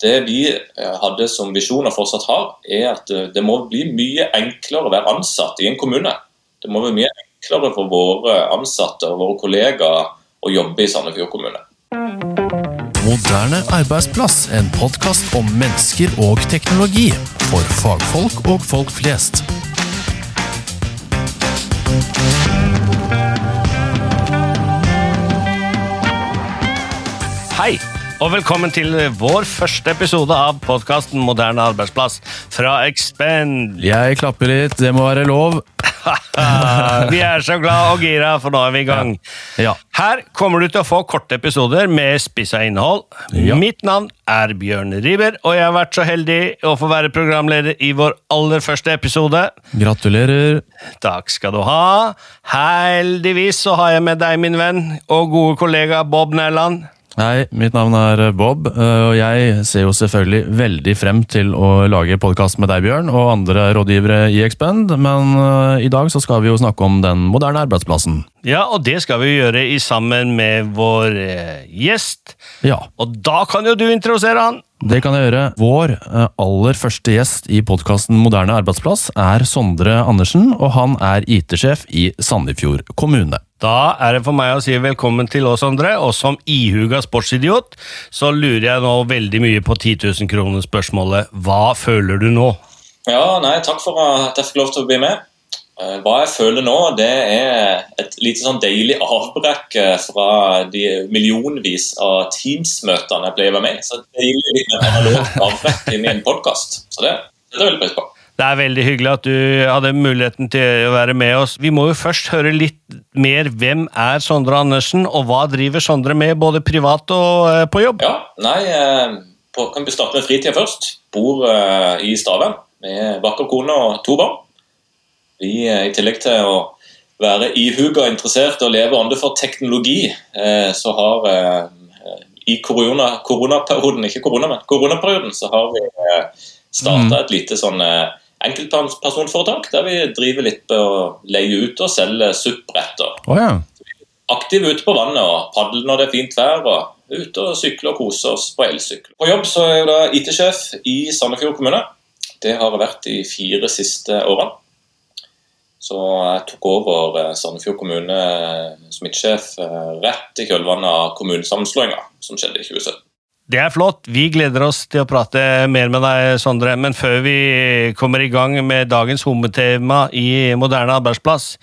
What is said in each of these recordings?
det vi eh, hadde som visjon og fortsatt har, er at eh, det må bli mye enklere å være ansatt i en kommune. Det må bli mye enklere for våre ansatte og våre kollegaer å jobbe i Sandefjord kommune. Moderne arbeidsplass, en podkast om mennesker og teknologi. For fagfolk og folk flest. Hei, og velkommen til vår første episode av podkasten Moderne arbeidsplass fra Expend. Jeg klapper litt, det må være lov. Vi er så glad og gira, for nå er vi i gang. Ja. Her kommer du til å få korte episoder med spissa innhold. Ja. Mitt navn er Bjørn Riiber, og jeg har vært så heldig å få være programleder i vår aller første episode. Gratulerer. Takk skal du ha. Heldigvis så har jeg med deg, min venn og gode kollega Bob Nærland. Hei, mitt navn er Bob, øh, og jeg ser jo selvfølgelig veldig frem til å lage podkast med deg, Bjørn, og andre rådgivere i Expend, men øh, i dag så skal vi jo snakke om den moderne arbeidsplassen. Ja, og det skal vi gjøre i sammen med vår eh, gjest. Ja, Og da kan jo du introdusere han. Det kan jeg gjøre. Vår øh, aller første gjest i podkasten Moderne arbeidsplass er Sondre Andersen, og han er IT-sjef i Sandefjord kommune. Da er det for meg å si velkommen til oss, Sondre. Og som ihuga sportsidiot så lurer jeg nå veldig mye på 10 000 kroner-spørsmålet. Hva føler du nå? Ja, nei, Takk for at jeg fikk lov til å bli med. Eh, Hva jeg føler nå, det er et lite sånn deilig avbrekk eh, fra de millionvis av Teams-møtene jeg pleier å være med i. Så det er litt mer analogt avbrekk i en podkast. Så det setter jeg veldig pris på. Det er veldig hyggelig at du hadde muligheten til å være med oss. Vi må jo først høre litt mer hvem er Sondre Andersen, og hva driver Sondre med, både privat og eh, på jobb? Ja, nei, på, kan vi starte med fritida først. Bor uh, i Stavern med vakker kone og to barn. Vi, eh, I tillegg til å være ihuga interessert og leve ånde for teknologi, eh, så har eh, i korona, koronaperioden, ikke korona, men koronaperioden, så har vi starta et lite sånn enkeltpersonforetak der vi driver litt på å leie ut og selge SUP-bretter. Oh, ja. Aktiv ute på vannet og padle når det er fint vær. og Ute og sykle og kose oss på elsykkel. På jobb så er jeg da IT-sjef i Sandefjord kommune. Det har jeg vært de fire siste årene. Så jeg tok over eh, Sandefjord kommune som IT-sjef eh, rett i kjølvannet av kommunesammenslåinga som skjedde i 2017. Det er flott. Vi gleder oss til å prate mer med deg, Sondre. Men før vi kommer i gang med dagens hovedtema i Moderne arbeidsplass,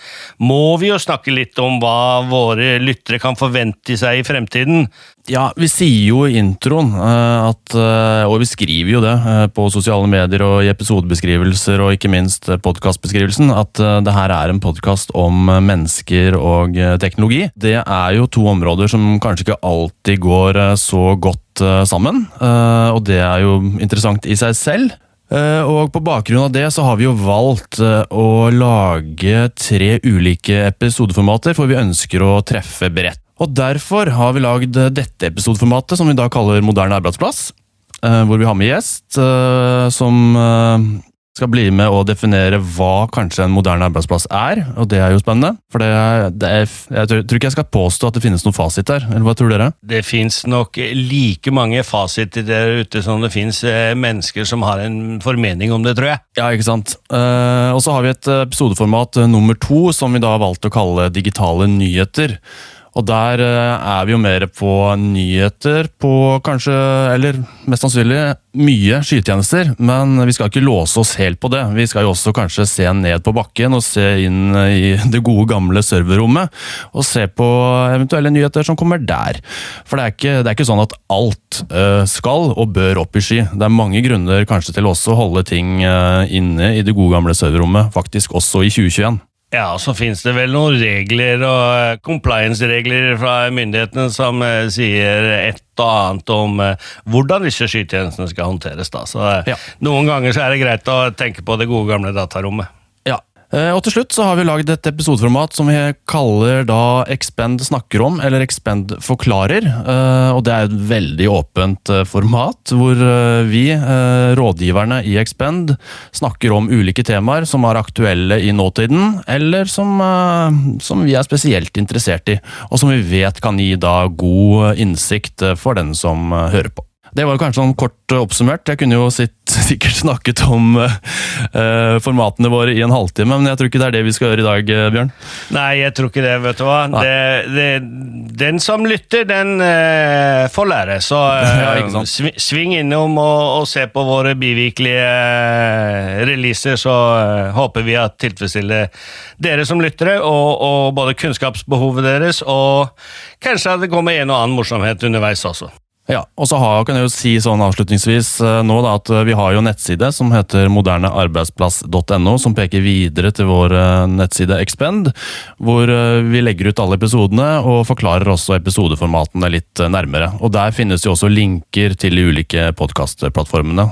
må vi jo snakke litt om hva våre lyttere kan forvente seg i fremtiden. Ja, vi sier jo i introen, eh, at, eh, og vi skriver jo det eh, på sosiale medier og i episodebeskrivelser og ikke minst podkastbeskrivelsen, at det her er en podkast om mennesker og teknologi. Det er jo to områder som kanskje ikke alltid går så godt eh, sammen, eh, og det er jo interessant i seg selv. Eh, Og på bakgrunn av det så har vi jo valgt å lage tre ulike episodeformater, for vi ønsker å treffe bredt. Og derfor har vi lagd dette episodeformatet, som vi da kaller Moderne arbeidsplass. Hvor vi har med gjest som skal bli med og definere hva kanskje en moderne arbeidsplass er. Og det er jo spennende. For det er, det er, jeg tror ikke jeg skal påstå at det finnes noen fasit der. Eller hva tror dere? Det fins nok like mange fasiter der ute som det fins mennesker som har en formening om det, tror jeg. Ja, ikke sant. Eh, og så har vi et episodeformat eh, nummer to, som vi da har valgt å kalle digitale nyheter. Og der eh, er vi jo mer på nyheter på kanskje, eller mest sannsynlig, mye skytjenester. Men vi skal ikke låse oss helt på det. Vi skal jo også kanskje se ned på bakken og se inn i det gode gamle serverrommet. Og se på eventuelle nyheter som kommer der. For det er ikke, det er ikke sånn at alt eh, skal og bør opp i sky. Det er mange grunner kanskje til også å holde ting eh, inne i det gode gamle serverrommet, faktisk også i 2021. Ja, og så finnes det vel noen regler og eh, compliance-regler fra myndighetene som eh, sier et og annet om eh, hvordan disse skytjenestene skal håndteres. da. Så Ja. Noen ganger så er det greit å tenke på det gode gamle datarommet. Eh, Og til slutt så har vi lagd et episodeformat som vi kaller da Expend snakker om, eller Expend forklarer. Eh, Og det er et veldig åpent eh, format, hvor vi, rådgiverne i Expend, snakker om ulike temaer som er aktuelle i nåtiden, eller som, som vi er spesielt interessert i, og som vi vet kan gi da god innsikt for den som hører på. Det var kanskje sånn kort oppsummert. Jeg kunne jo sitt, sikkert snakket om uh, formatene våre i en halvtime, men jeg tror ikke det er det vi skal gjøre i dag, Bjørn. Nei, jeg tror ikke det, vet du hva. Det, det, den som lytter, den uh, får lære. Så uh, ja, sving innom og, og, se på våre bivirkelige releaser, så håper vi at tilfredsstiller dere som lyttere, og, og både kunnskapsbehovet deres, og kanskje at det kommer en og annen morsomhet underveis også. Ja, og så har, kan jeg jo si sånn avslutningsvis eh, nå da, at eh, vi har jo nettside som heter modernearbeidsplass.no, som peker videre til vår eh, nettside Expend, hvor vi legger ut alle episodene og forklarer også episodeformatene litt nærmere. Og Der finnes jo også linker til de ulike podkastplattformene,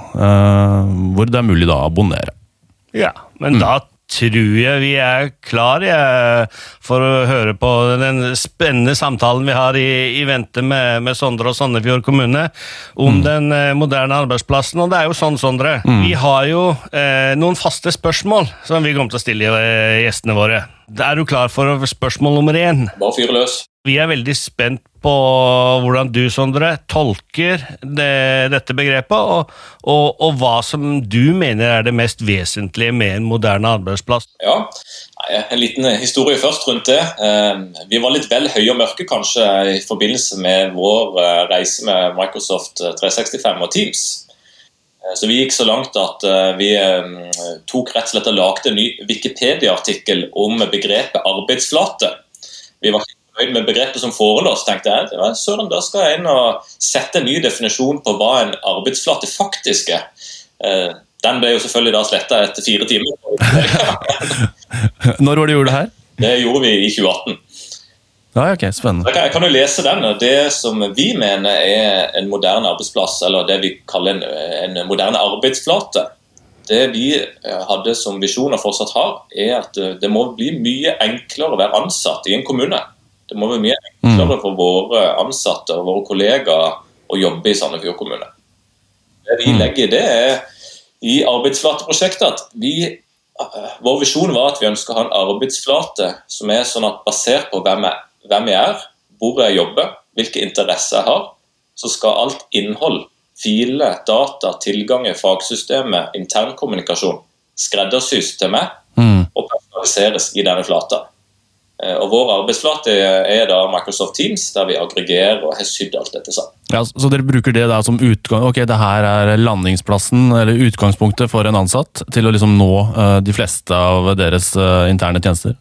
hvor det er mulig da å abonnere. Ja, men mm. da tror jeg vi er klare for å høre på den spennende samtalen vi har i, i vente med, med, Sondre og Sandefjord kommune om mm. den eh, moderne arbeidsplassen. Og det er jo sånn, Sondre, mm. vi har jo eh, noen faste spørsmål som vi kommer til å stille eh, gjestene våre. Er du klar for spørsmål nummer én? Bare fyr løs. Vi er veldig spent på hvordan du, Sondre, tolker det, dette begrepet, og, og, og, hva som du mener er det mest vesentlige med en moderne arbeidsplass. Ja, En liten historie først rundt det. Eh, vi var litt vel høye og mørke kanskje i forbindelse med vår eh, reise med Microsoft 365 og Teams. Eh, så Vi gikk så langt at vi tok rett og slett og lagde en ny Wikipedia-artikkel om begrepet arbeidsflate. Vi var fornøyd med begrepet som forelå, tenkte jeg ja, søren, da skal jeg inn og sette en ny definisjon på hva en arbeidsflate faktisk er. Eh, den ble jo selvfølgelig da sletta etter fire timer. Når var det du gjorde det her? Det gjorde vi i 2018. Ja, ok, spennende. Jeg kan, jo lese den. Det som vi mener er en moderne arbeidsplass, eller det vi kaller en, en moderne arbeidsflate, det vi eh, hadde som visjon og fortsatt har, er at det må bli mye enklere å være ansatt i en kommune. Det må være mye enklere for våre ansatte og våre kollegaer å jobbe i Sandefjord kommune. Det vi mm. legger i det, er i arbeidsflateprosjektet at vi eh, Vår visjon var at vi ønsker å ha en arbeidsflate som er sånn at basert på hvem jeg, hvem jeg er, hvor jeg jobber, hvilke interesser jeg har, så skal alt innhold, filer, data, tilganger, fagsystemet, internkommunikasjon skreddersys til meg mm. og personaliseres i denne flata. Eh, og Vår arbeidsflate er da Microsoft Teams, der vi aggregerer og har sydd alt dette sammen. Ja, så dere bruker det der som utgang, ok, det her er landingsplassen eller utgangspunktet for en ansatt til å liksom nå uh, de fleste av deres uh, interne tjenester?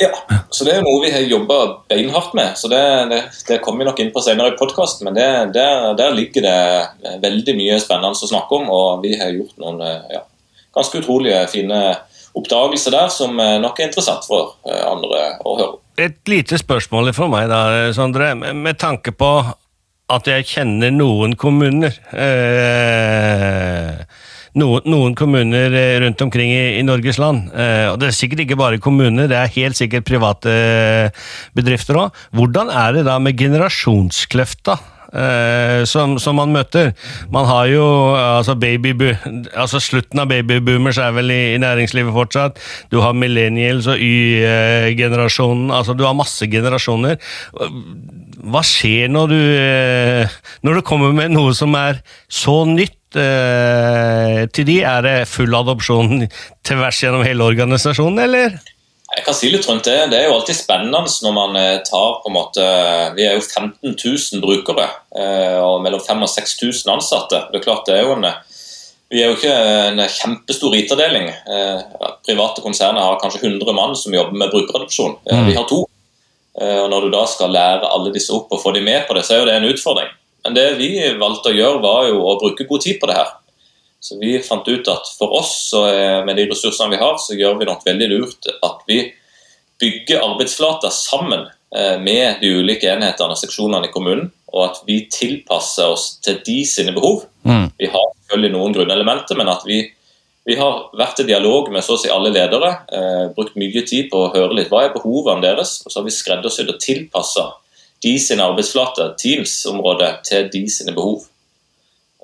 Ja, så det er noe vi har jobba beinhardt med. så Det, det, det kommer vi nok inn på senere i podkasten, men det, der, der, ligger det veldig mye spennende å snakke om. Og vi har gjort noen ja, ganske utrolige fine oppdagelse der som nok er interessant for eh, andre å høre. Et lite spørsmål for meg, da, Sondre. Med tanke på at jeg kjenner noen kommuner eh, noen, noen, kommuner rundt omkring i, i Norges land. Eh, og Det er sikkert ikke bare kommuner, det er helt sikkert private bedrifter òg. Hvordan er det da med generasjonskløfta? Eh, som, som, man møter. Man har jo altså, altså Slutten av babyboomers er vel i, i, næringslivet fortsatt. Du har millennials og Y-generasjonen. altså Du har masse generasjoner. Hva skjer når du, eh, når du kommer med noe som er så nytt? Eh, til de, Er det full adopsjon tvers gjennom hele organisasjonen, eller? Jeg kan si litt rundt det. Det er jo alltid spennende når man eh, tar på en måte Vi er jo 15 000 brukere eh, og mellom 5000 og 6000 ansatte. Det er klart det er jo en vi er jo ikke en kjempestor IT-avdeling. Eh, private konserner har kanskje 100 mann som jobber med brukeradopsjon. Mm. Vi har to. Og Når du da skal lære alle disse opp og få dem med på det, så er jo det en utfordring. Men det vi valgte å gjøre, var jo å bruke god tid på det her. Så vi fant ut at for oss, med de ressursene vi har, så gjør vi nok veldig lurt at vi bygger arbeidsflater sammen eh, med de ulike enhetene og seksjonene i kommunen. Og at vi tilpasser oss til de sine behov. Mm. Vi har selvfølgelig noen grunnelementer, men at vi, vi har vært i dialog med så å si alle ledere. Eh, brukt mye tid på å høre litt hva er behovene deres, og så har vi skreddersydd og tilpassa de sine arbeidsflater, Teams-området, til de sine behov.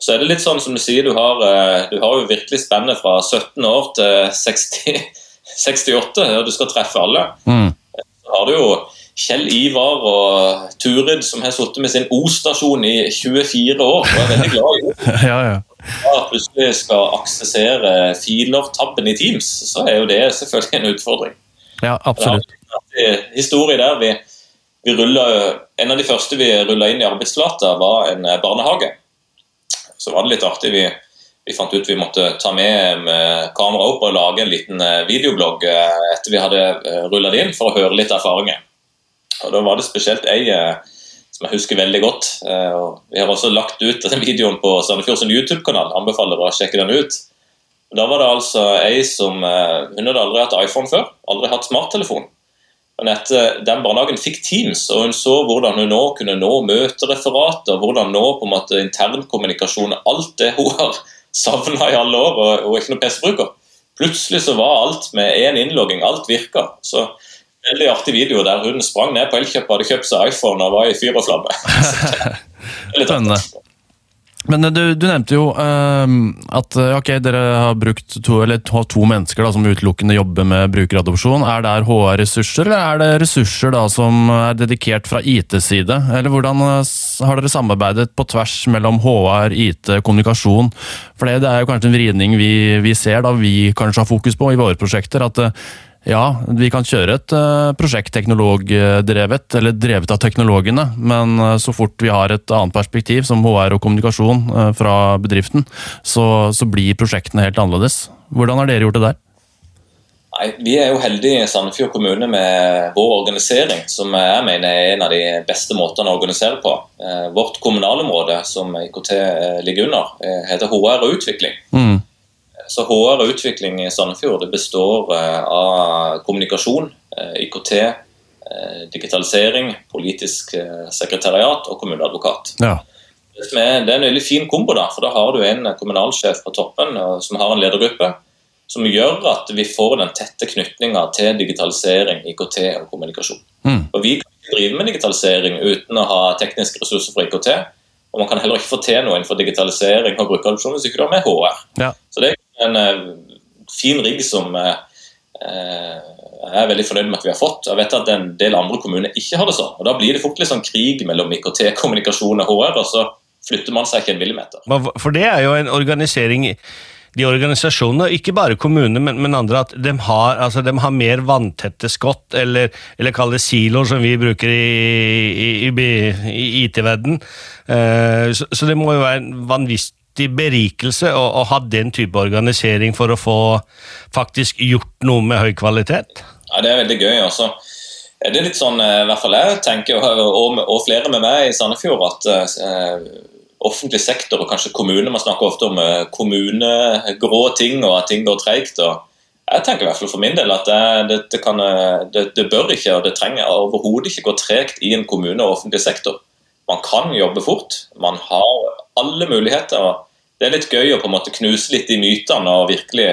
Så er det litt sånn som du sier, du har, eh, du har jo virkelig spennet fra 17 år til 60, 68, og du skal treffe alle. Mm. Så har du jo Kjell Ivar og Turid, som har sittet med sin O-stasjon i 24 år og er veldig glad i det. ja, ja. Ja, plutselig skal aksessere filer-tabben i Teams, så er jo det selvfølgelig en utfordring. ja absolutt. Ja, historie der vi, vi rullet, En av de første vi rulla inn i arbeidsflata, var en barnehage. Så var det litt artig. Vi, vi fant ut vi måtte ta med, med kamera opp og lage en liten videoblogg etter vi hadde rulla det inn, for å høre litt erfaringer. Og Da var det spesielt ei eh, som jeg husker veldig godt. Eh, Vi har også lagt ut den videoen på Sandefjord YouTube-kanal. Anbefaler å sjekke den ut. Da var det altså ei som eh, Hun hadde aldri hatt iPhone før, aldri hatt smarttelefon. Men etter den barnehagen fikk Teams, og hun så hvordan hun nå kunne nå møtereferater, hvordan nå på en måte internkommunikasjon, alt det hun har savna i alle år, og, og ikke noen PC-bruker. Plutselig så var alt med én innlogging, alt virka. Så veldig artig video der hun sprang ned på Elkjøp hadde kjøpt seg iPhone og var i fyr og flamme. Spennende. Men eh, du, du, nevnte jo uh, at eh, ok, dere har brukt to, eller to, to mennesker da, som utelukkende jobber med brukeradopsjon. Er det HR-ressurser, eller er det ressurser da, som er dedikert fra IT-side? Eller hvordan har dere samarbeidet på tvers mellom HR, IT, kommunikasjon? For det, det er jo kanskje en vridning vi, vi, ser, da vi kanskje har fokus på i våre prosjekter. at uh, ja, vi kan kjøre et uh, prosjekt teknologdrevet, eller drevet av teknologene, men uh, så fort vi har et annet perspektiv, som HR og kommunikasjon uh, fra bedriften, så, så, blir prosjektene helt annerledes. Hvordan har dere gjort det der? Nei, Vi er jo heldige i Sandefjord kommune med vår organisering, som jeg mener er en av de beste måtene å organisere på. Vårt kommunalområde, som IKT ligger under, heter HR og utvikling. Mm. Så HR og utvikling i Sandefjord det består eh, av kommunikasjon, eh, IKT, eh, digitalisering, politisk sekretariat og kommuneadvokat. Ja. Det er en veldig fin kombo, da, for da har du en kommunalsjef på toppen som har en ledergruppe som gjør at vi får den tette knytninga til digitalisering, IKT og kommunikasjon. Mm. Og Vi kan ikke drive med digitalisering uten å ha tekniske ressurser for IKT. Og man kan heller ikke få til noe innenfor digitalisering og brukeradopsjon hvis ikke du har med HR. Ja. Så det en uh, fin rigg som uh, jeg er veldig fornøyd med at vi har fått. Jeg vet at en del andre kommuner ikke har det sånn. og Da blir det fort litt sånn krig mellom IKT, kommunikasjon og HR, og så flytter man seg ikke en millimeter. For det er jo en organisering de organisasjonene, ikke bare kommunene, men, men, andre, at de har, altså, de har mer vanntette skott, eller, eller kall det siloer, som vi bruker i, i, i, i IT-verdenen. Uh, så, så, det må jo være en vanvittig vanvittig berikelse å, å, ha den type organisering for å få faktisk gjort noe med høy kvalitet? Ja, Det er veldig gøy. også. Det er litt sånn, eh, i hvert fall jeg tenker, og, og flere med meg i Sandefjord, at eh, offentlig sektor og kanskje kommune Man snakker ofte om eh, kommunegrå ting og at ting går treigt. Jeg tenker i hvert fall for min del at det, det, kan, eh, det, det bør ikke og det trenger overhodet ikke gå tregt i en kommune og offentlig sektor. Man kan jobbe fort. Man har alle muligheter det er litt gøy å på en måte knuse litt i mytene og virkelig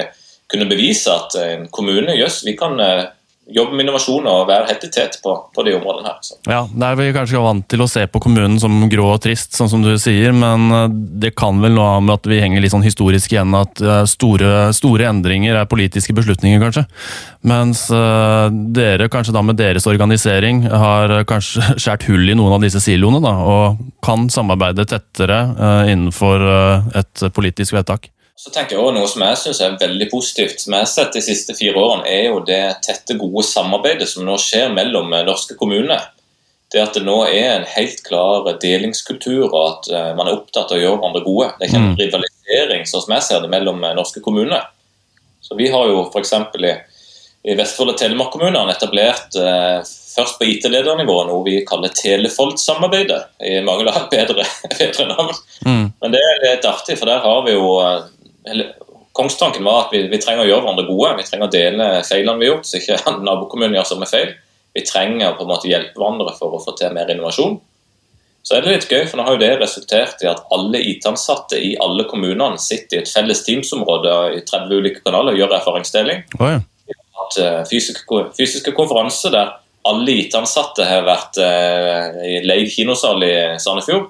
kunne bevise at en kommune jøss, vi kan eh, jobbe med innovasjon og være helt i tet på, på, de områdene her. Så. Ja, Der er vi kanskje vant til å se på kommunen som grå og trist, sånn som du sier, men eh, det kan vel noe med at vi henger litt sånn historisk igjen, at eh, store, store endringer er politiske beslutninger, kanskje. Mens uh, dere, kanskje da med deres organisering, har kanskje skjært hull i noen av disse siloene, da, og kan samarbeide tettere innenfor et politisk vedtak. Så tenker jeg også Noe som jeg synes er veldig positivt, som jeg har sett de siste fire årene, er jo det tette, gode samarbeidet som nå skjer mellom eh, norske kommuner. Det at det nå er en helt klar delingskultur, og at eh, man er opptatt av å gjøre hverandre gode. Det er ikke en mm. rivalisering sånn som jeg ser det, mellom eh, norske kommuner. Så Vi har jo f.eks. i, i Vestfold og Telemark-kommunene etablert eh, først på IT-ledernivå noe vi kaller Telefold-samarbeidet. I mangel av bedre, bedre navn. Mm. Men det er litt artig, for der har vi jo Kongstanken var at vi, vi, trenger å gjøre hverandre gode. Vi trenger å dele feilene vi har gjort, så ikke nabokommunen gjør samme feil. Vi trenger på en måte hjelpe hverandre for å få til mer innovasjon. Så er det litt gøy, for nå har jo det resultert i at alle IT-ansatte i alle kommunene sitter i et felles Teams-område i 30 ulike kanaler og gjør erfaringsdeling. Oh, ja. Vi har hatt uh, fysiske, fysiske konferanser der alle IT-ansatte har vært eh, i leid kinosal i Sandefjord.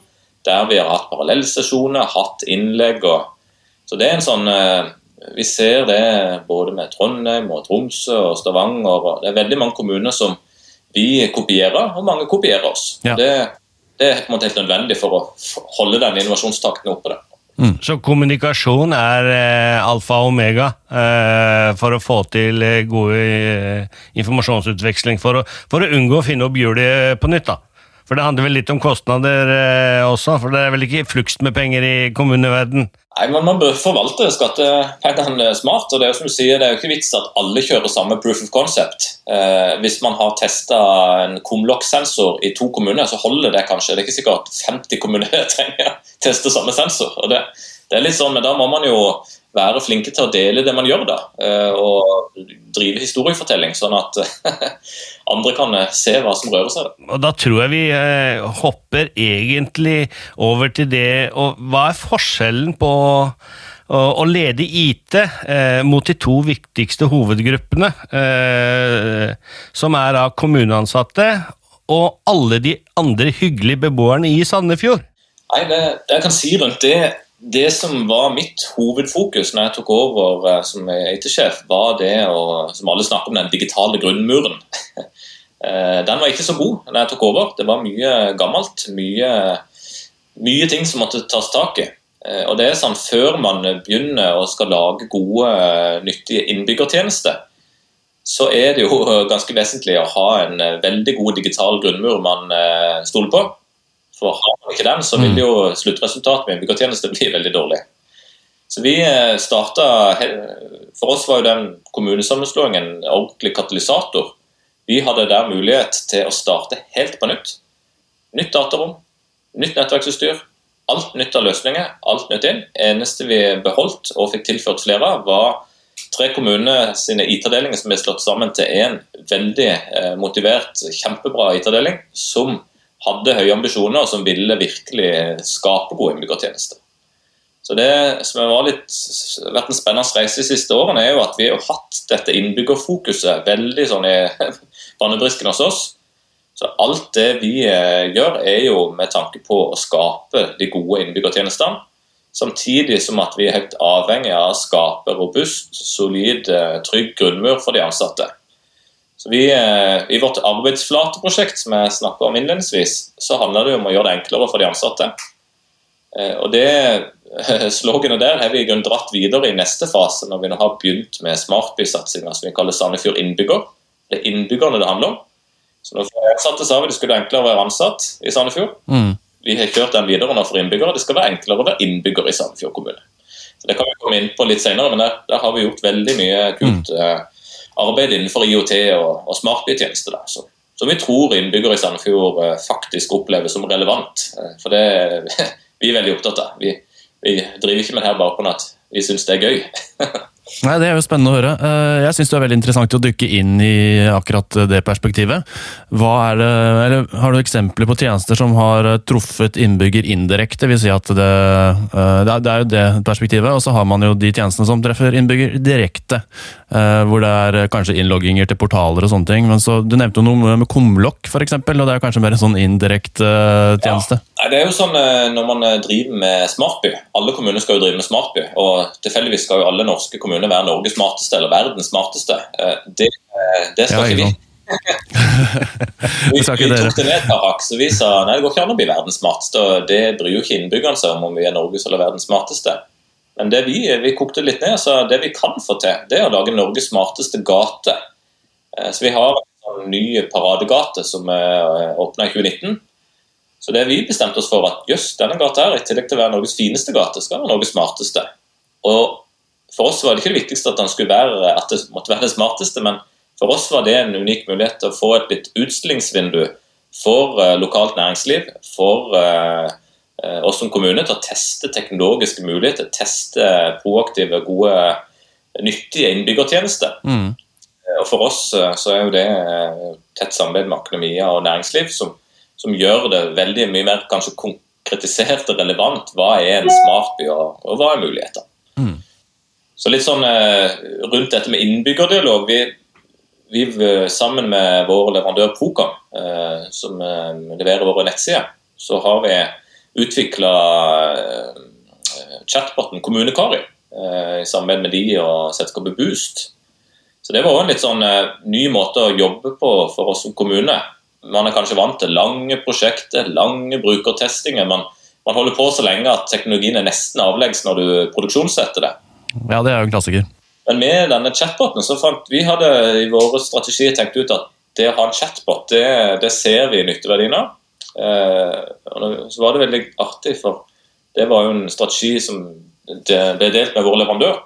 Der vi har hatt parallellsesjoner, hatt innlegg og så det er en sånn eh, Vi ser det både med Trondheim og Tromsø og Stavanger. og Det er veldig mange kommuner som vi kopierer, og mange kopierer oss. Ja. Det, det er på en måte helt nødvendig for å holde den innovasjonstakten oppe. Da. Så kommunikasjon er eh, alfa og omega eh, for å få til eh, gode eh, informasjonsutveksling, for å, for å unngå å finne opp hjulet på nytt. da. For det handler vel litt om kostnader eh, også, for det er vel ikke flukst med penger i kommuneverden? Nei, men Man bør forvalte skattepengene smart. og Det er jo som du sier, det er jo ikke vits at alle kjører samme proof of concept. Eh, hvis man har testa en Comlock-sensor i to kommuner, så holder det kanskje. Det er ikke sikkert at 50 kommuner trenger å teste samme sensor. og det, det er litt sånn, men Da må man jo være flinke til å dele det man gjør, da, eh, og drive historiefortelling, sånn at andre kan eh, se hva som rører seg. Og da tror jeg vi eh, hopper egentlig over til det og Hva er forskjellen på å, lede IT eh, mot de to viktigste hovedgruppene, eh, som er av kommuneansatte og alle de andre hyggelige beboerne i Sandefjord? Nei, det, det jeg kan si rundt det Det som var mitt hovedfokus når jeg tok over eh, som IT-sjef, var det å, som alle snakker om, den digitale grunnmuren. Eh, den var ikke så god når jeg tok over. Det var mye gammelt. Mye, mye ting som måtte tas tak i. Eh, Og det er sånn, Før man begynner å skal lage gode, nyttige innbyggertjenester, så er det jo ganske vesentlig å ha en veldig god digital grunnmur man stoler på. For har vi ikke den, så vil jo sluttresultatet med innbyggertjeneste bli veldig dårlig. Så vi starta For oss var jo den kommunesammenslåingen en ordentlig katalysator. Vi hadde der mulighet til å starte helt på nytt. Nytt datarom, nytt nettverksutstyr. Alt nytt av løsninger, alt nytt inn. Eneste vi beholdt og fikk tilført flere av, var tre kommuner sine IT-avdelinger som ble slått sammen til én veldig eh, motivert, kjempebra IT-avdeling som hadde høye ambisjoner og som ville virkelig skape gode innbyggertjenester. Så Det som har vært, en spennende reise de siste årene, er jo at vi har hatt dette innbyggerfokuset veldig sånn i bannebrisken hos oss. Så alt det vi eh, gjør, er jo med tanke på å skape de gode innbyggertjenestene. Samtidig som at vi er helt avhengig av å skape robust, solid, eh, trygg grunnmur for de ansatte. Så vi, eh, I vårt arbeidsflateprosjekt som jeg snakka om innledningsvis, så handler det om å gjøre det enklere for de ansatte. Eh, Og det eh, sloganet der har vi i grunnen dratt videre i neste fase, når vi nå har begynt med smartby-satsinga som vi kaller Sandefjord innbygger. Det er innbyggerne det handler om. Så når vi ansatte sa vi det skulle være enklere å være ansatt i Sandefjord. Mm. Vi har kjørt den videre nå for innbyggere. Det skal være enklere å være innbygger i Sandefjord kommune. Så Det kan vi komme inn på litt senere, men der, der har vi gjort veldig mye kult eh, arbeid innenfor IOT og, og smartbytjenester. Som vi tror innbyggere i Sandefjord eh, faktisk opplever som relevant. Eh, for det vi er veldig opptatt av. Vi, vi driver ikke med det her bare på at vi syns det er gøy. Nei, Det er jo spennende å høre. Eh, Jeg syns det er veldig interessant å dykke inn i akkurat det perspektivet. Er det, Har du eksempler på tjenester som har eh, truffet innbygger indirekte? Vil si at det, eh, det er- jo det perspektivet, og så har man jo de tjenestene som treffer innbygger direkte. eh, Hvor det er eh, kanskje innlogginger til portaler og sånne ting. Men så, Du nevnte jo noe med kumlokk, f.eks., og det er kanskje mer en sånn indirekte eh, tjeneste? Nei, det er jo sånn eh, når man eh, driver med smartby. Alle kommuner skal jo drive med smartby. Og tilfeldigvis skal jo alle norske kommuner være Norges smarteste eller verdens smarteste. Eh, Det, det skal Ja, ikke vi. Vi, vi tok det ned til par hakk, så vi sa nei, det går ikke an å bli verdens smarteste. og Det bryr jo ikke innbyggerne seg om om vi er Norges eller verdens smarteste. Men det vi, vi kokte litt ned, så det vi kan få til, det er å lage Norges smarteste gate. Så vi har en sånn ny paradegate som åpna i 2019. Så det vi bestemte oss for at jøss, denne gata her, i tillegg til å være Norges fineste gate, skal være Norges smarteste. Og for oss var det ikke det viktigste at, den skulle være, at det måtte være det smarteste, men for oss var det en unik mulighet til å få et litt utstillingsvindu for uh, lokalt næringsliv, for uh, uh, oss som kommune, til å teste teknologiske muligheter, teste proaktive, gode, nyttige innbyggertjenester. Mm. Og For oss så er jo det tett samarbeid med akademia og næringsliv som, som gjør det veldig mye mer kanskje konkretisert og relevant. Hva er en smartby, og, og hva er muligheter? Mm. Så litt sånn eh, rundt dette med innbyggerdialog. Vi, vi eh, sammen med vår leverandør Procom, eh, som leverer våre nettsider, så har vi utvikla chatboten Kommunekari eh, i samarbeid med de og selskapet Boost. Så det var også en litt sånn ny måte å jobbe på for oss som kommune. Man er kanskje vant til lange prosjekter, lange brukertestinger. Man, man holder på så lenge at teknologien er nesten avleggs når du produksjonssetter det. Ja, det er jo en klassiker. Men med denne chatboten så fant vi hadde i våre strategier tenkt ut at det å ha en chatbot, det, det ser vi nytteverdien av. Eh, så var det veldig artig, for det var jo en strategi som ble delt med vår leverandør.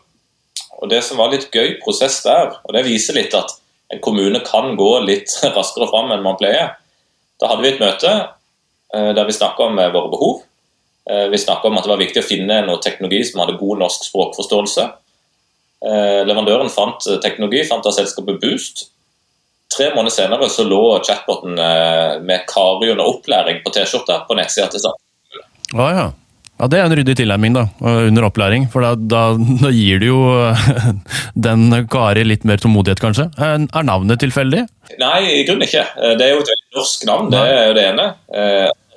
Og Det som var litt gøy prosess der, og det viser litt at en kommune kan gå litt raskere fram enn man pleier. Da hadde vi et møte eh, der vi snakka om eh, våre behov. Eh, vi snakka om at det var viktig å finne noe teknologi som hadde god norsk språkforståelse. Leverandøren fant teknologi, fant av selskapet Boost. Tre måneder senere så lå chatboten med Kari under opplæring på T-skjorta på nettsida til Statens Ah, ja. Ja, Det er en ryddig tilnærming da, under opplæring. For da, da, da gir du jo den Kari litt mer tålmodighet, kanskje. Er navnet tilfeldig? Nei, i grunnen ikke. Det er jo et veldig norsk navn, det er jo det ene.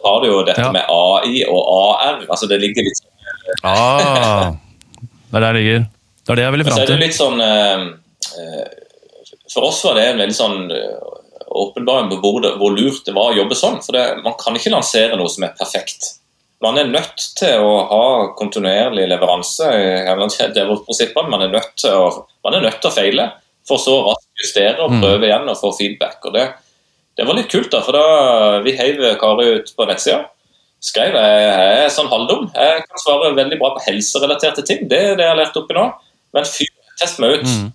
Så har du jo dette ja. med AI og AR. altså Det ligger litt sånn ah, Det er der det ligger. Det er det jeg ville fram til. Så er det litt sånn eh, eh, For oss var det en veldig sånn åpenbar åpenbaring på hvor, hvor, lurt det var å jobbe sånn. For det, man kan ikke lansere noe som er perfekt man er nødt til å ha kontinuerlig leveranse. Det er vårt prinsipp. Man er, nødt til å, man er nødt til å feile for så raskt justere og mm. prøve igjen og få feedback. Og det, det var litt kult, da, for da vi heiv Kari ut på nettsida, skrev jeg jeg er sånn halvdum. Jeg kan svare veldig bra på helserelaterte ting. Det er det jeg har lært oppi nå. Men fyr, test meg ut. Mm.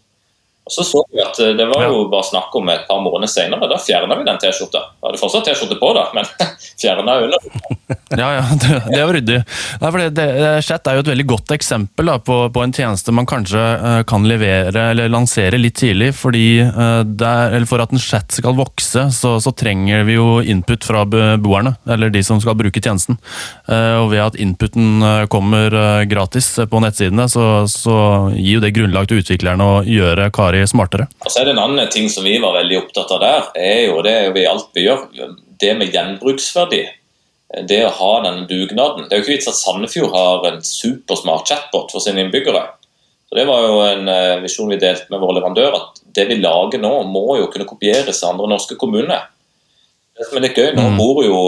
Og Så så vi at eh, det var jo bare snakk om et par måneder senere. Da fjerna vi den T-skjorta. Hadde fortsatt T-skjorte på, da, men fjerna under. ja, ja, det, det var ryddig. For det, det, Chat er jo et veldig godt eksempel da, på, på, en tjeneste man kanskje uh, kan levere eller lansere litt tidlig. fordi uh, der, For at en chat skal vokse, så, så, trenger vi jo input fra beboerne. Eller de som skal bruke tjenesten. Uh, og ved at inputen kommer gratis på nettsidene, så, så gir jo det grunnlag til utviklerne å gjøre Kari være smartere. Og så er det En annen ting som vi var veldig opptatt av der, er jo det vi alt vi gjør, det med gjenbruksverdi. Det å ha den dugnaden. Det er jo ikke vits at Sandefjord har en supersmart chatbot for sine innbyggere. Så Det var jo en eh, visjon vi delte med vår leverandør, at det vi lager nå, må jo kunne kopieres av andre norske kommuner. Det som er litt gøy, Nå mm. bor jo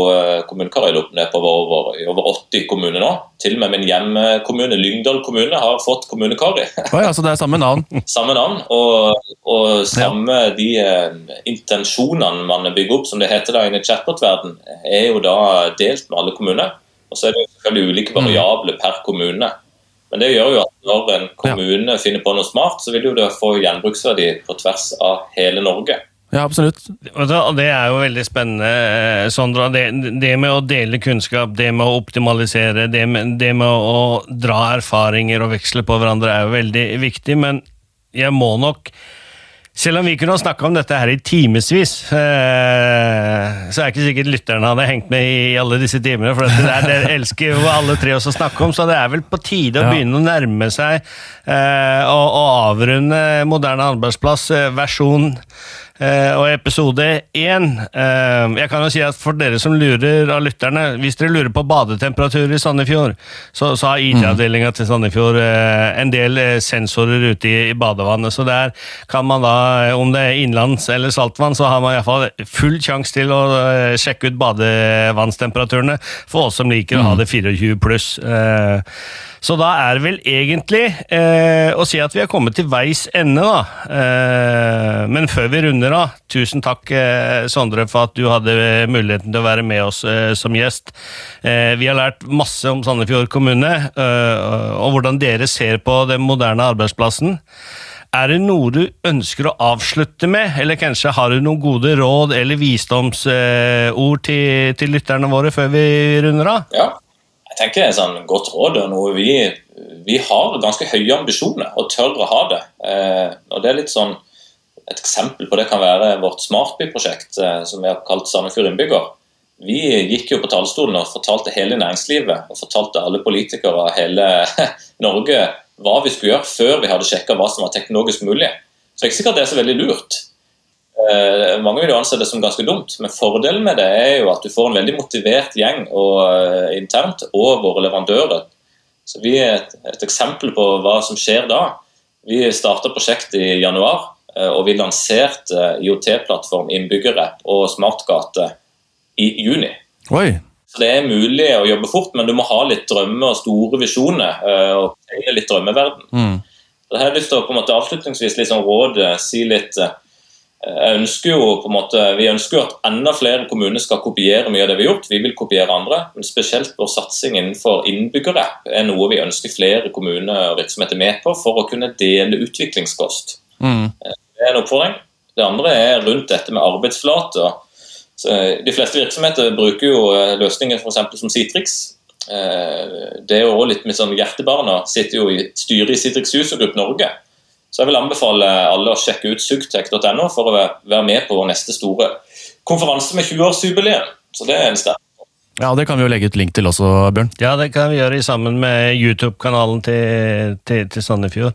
kommunekarene kommunekarer ned på over, over 80 kommuner nå. Til og med min hjemkommune, Lyngdal kommune, har fått kommunekari. Oh ja, så det er samme navn? samme navn, og, og samme ja. de uh, intensjonene man bygger opp, som det heter da i chatbot-verden, er jo da delt med alle kommuner. Og så er det selvfølgelig ulike variable mm. per kommune. Men det gjør jo at når en kommune ja. finner på noe smart, så vil jo det få gjenbruksverdi på tvers av hele Norge. Ja, absolutt. Det er jo veldig spennende, eh, Sondra. Det, det, med å dele kunnskap, det med å optimalisere, det med, det med å dra erfaringer og veksle på hverandre er jo veldig viktig, men jeg må nok selv om vi kunne ha snakka om dette her i timevis, eh, så er det ikke sikkert lytterne hadde hengt med i alle disse timene. For det er det elsker jo alle tre oss å snakke om, så det er vel på tide å begynne å nærme seg eh, og, avrunde Moderne arbeidsplass versjon og episode én uh, Jeg kan jo si at For dere som lurer av lytterne, hvis dere lurer på badetemperaturer i Sandefjord, så, så har IT-avdelinga til Sandefjord uh, en del sensorer ute i, badevannet. Så der kan man da, om det er innlands eller saltvann, så har man iallfall full sjanse til å sjekke ut badevannstemperaturene for oss som liker å ha mm. det 24 pluss. Så da er det vel egentlig eh, å si at vi er kommet til veis ende, da. Eh, men før vi runder av, tusen takk, eh, Sondre, for at du hadde muligheten til å være med oss eh, som gjest. Eh, vi har lært masse om Sandefjord kommune, eh, og hvordan dere ser på den moderne arbeidsplassen. Er det noe du ønsker å avslutte med, eller kanskje har du noen gode råd eller visdomsord til, til lytterne våre før vi runder av? Ja jeg tenker det er sånn godt råd og noe vi, vi har ganske høye ambisjoner og tør å ha det. Eh, og det er litt sånn Et eksempel på det kan være vårt Smartby-prosjekt, eh, som vi har kalt Sandefjord innbygger. Vi gikk jo på talerstolen og fortalte hele næringslivet og fortalte alle politikere og hele Norge hva vi skulle gjøre før vi hadde sjekka hva som var teknologisk mulig. Så det er ikke sikkert det er så veldig lurt. Eh, mange vil jo anse det som ganske dumt, men fordelen med det er jo at du får en veldig motivert gjeng og, uh, internt, og våre leverandører. Så Vi er et, et, eksempel på hva som skjer da. Vi starta prosjektet i januar. Eh, og vi lanserte IOT-plattform, innbyggerapp og smartgate i juni. Oi. Så Det er mulig å jobbe fort, men du må ha litt drømmer og store visjoner. eh, og tegne litt drømmeverden. Mm. Så jeg har lyst til å på en måte avslutningsvis liksom råde, eh, si litt eh, jeg ønsker jo på en måte, Vi ønsker jo at enda flere kommuner skal kopiere mye av det vi har gjort. Vi vil kopiere andre, men spesielt vår satsing innenfor innbyggerapp er noe vi ønsker flere kommuner og virksomheter med på for å kunne dele utviklingskost. Mm. Det er en oppfordring. Det andre er rundt dette med arbeidsflater. Eh, de fleste virksomheter bruker jo eh, løsninger for som Citrix. Eh, Det er jo også litt med sånn Hjertebarna sitter jo i styret i Citrix gruppe Norge. Så jeg vil anbefale alle å sjekke ut sugtech.no for å være- være med på vår neste store konferanse med 20-årsjubileum. Så det er en sterk Ja, det kan vi jo legge ut link til også, Bjørn. Ja, det kan vi gjøre sammen med YouTube-kanalen til, til, til Sandefjord.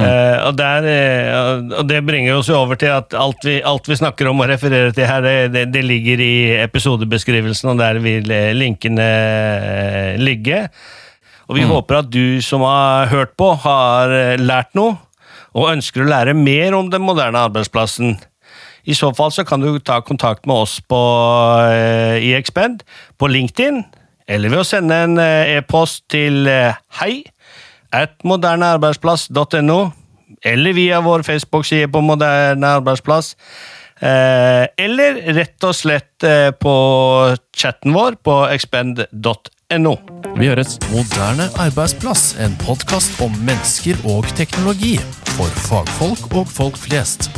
Eh, og, der, eh, og det bringer oss jo over til at alt vi, alt vi snakker om og refererer til her, det, det, det ligger i episodebeskrivelsen, og der vil eh, linkene ligge. Og vi håper at du som har hørt på, har lært noe, og ønsker å lære mer om den moderne arbeidsplassen. I så fall så kan du ta kontakt med oss på, i Expend, på LinkedIn, eller ved å sende en e-post til hei at modernearbeidsplass.no, eller via vår Facebook-side på Moderne Arbeidsplass, eh, eller rett og slett eh, på chatten vår på expend.no. Vi høres. Moderne arbeidsplass, en podkast om mennesker og teknologi. For fagfolk og folk flest.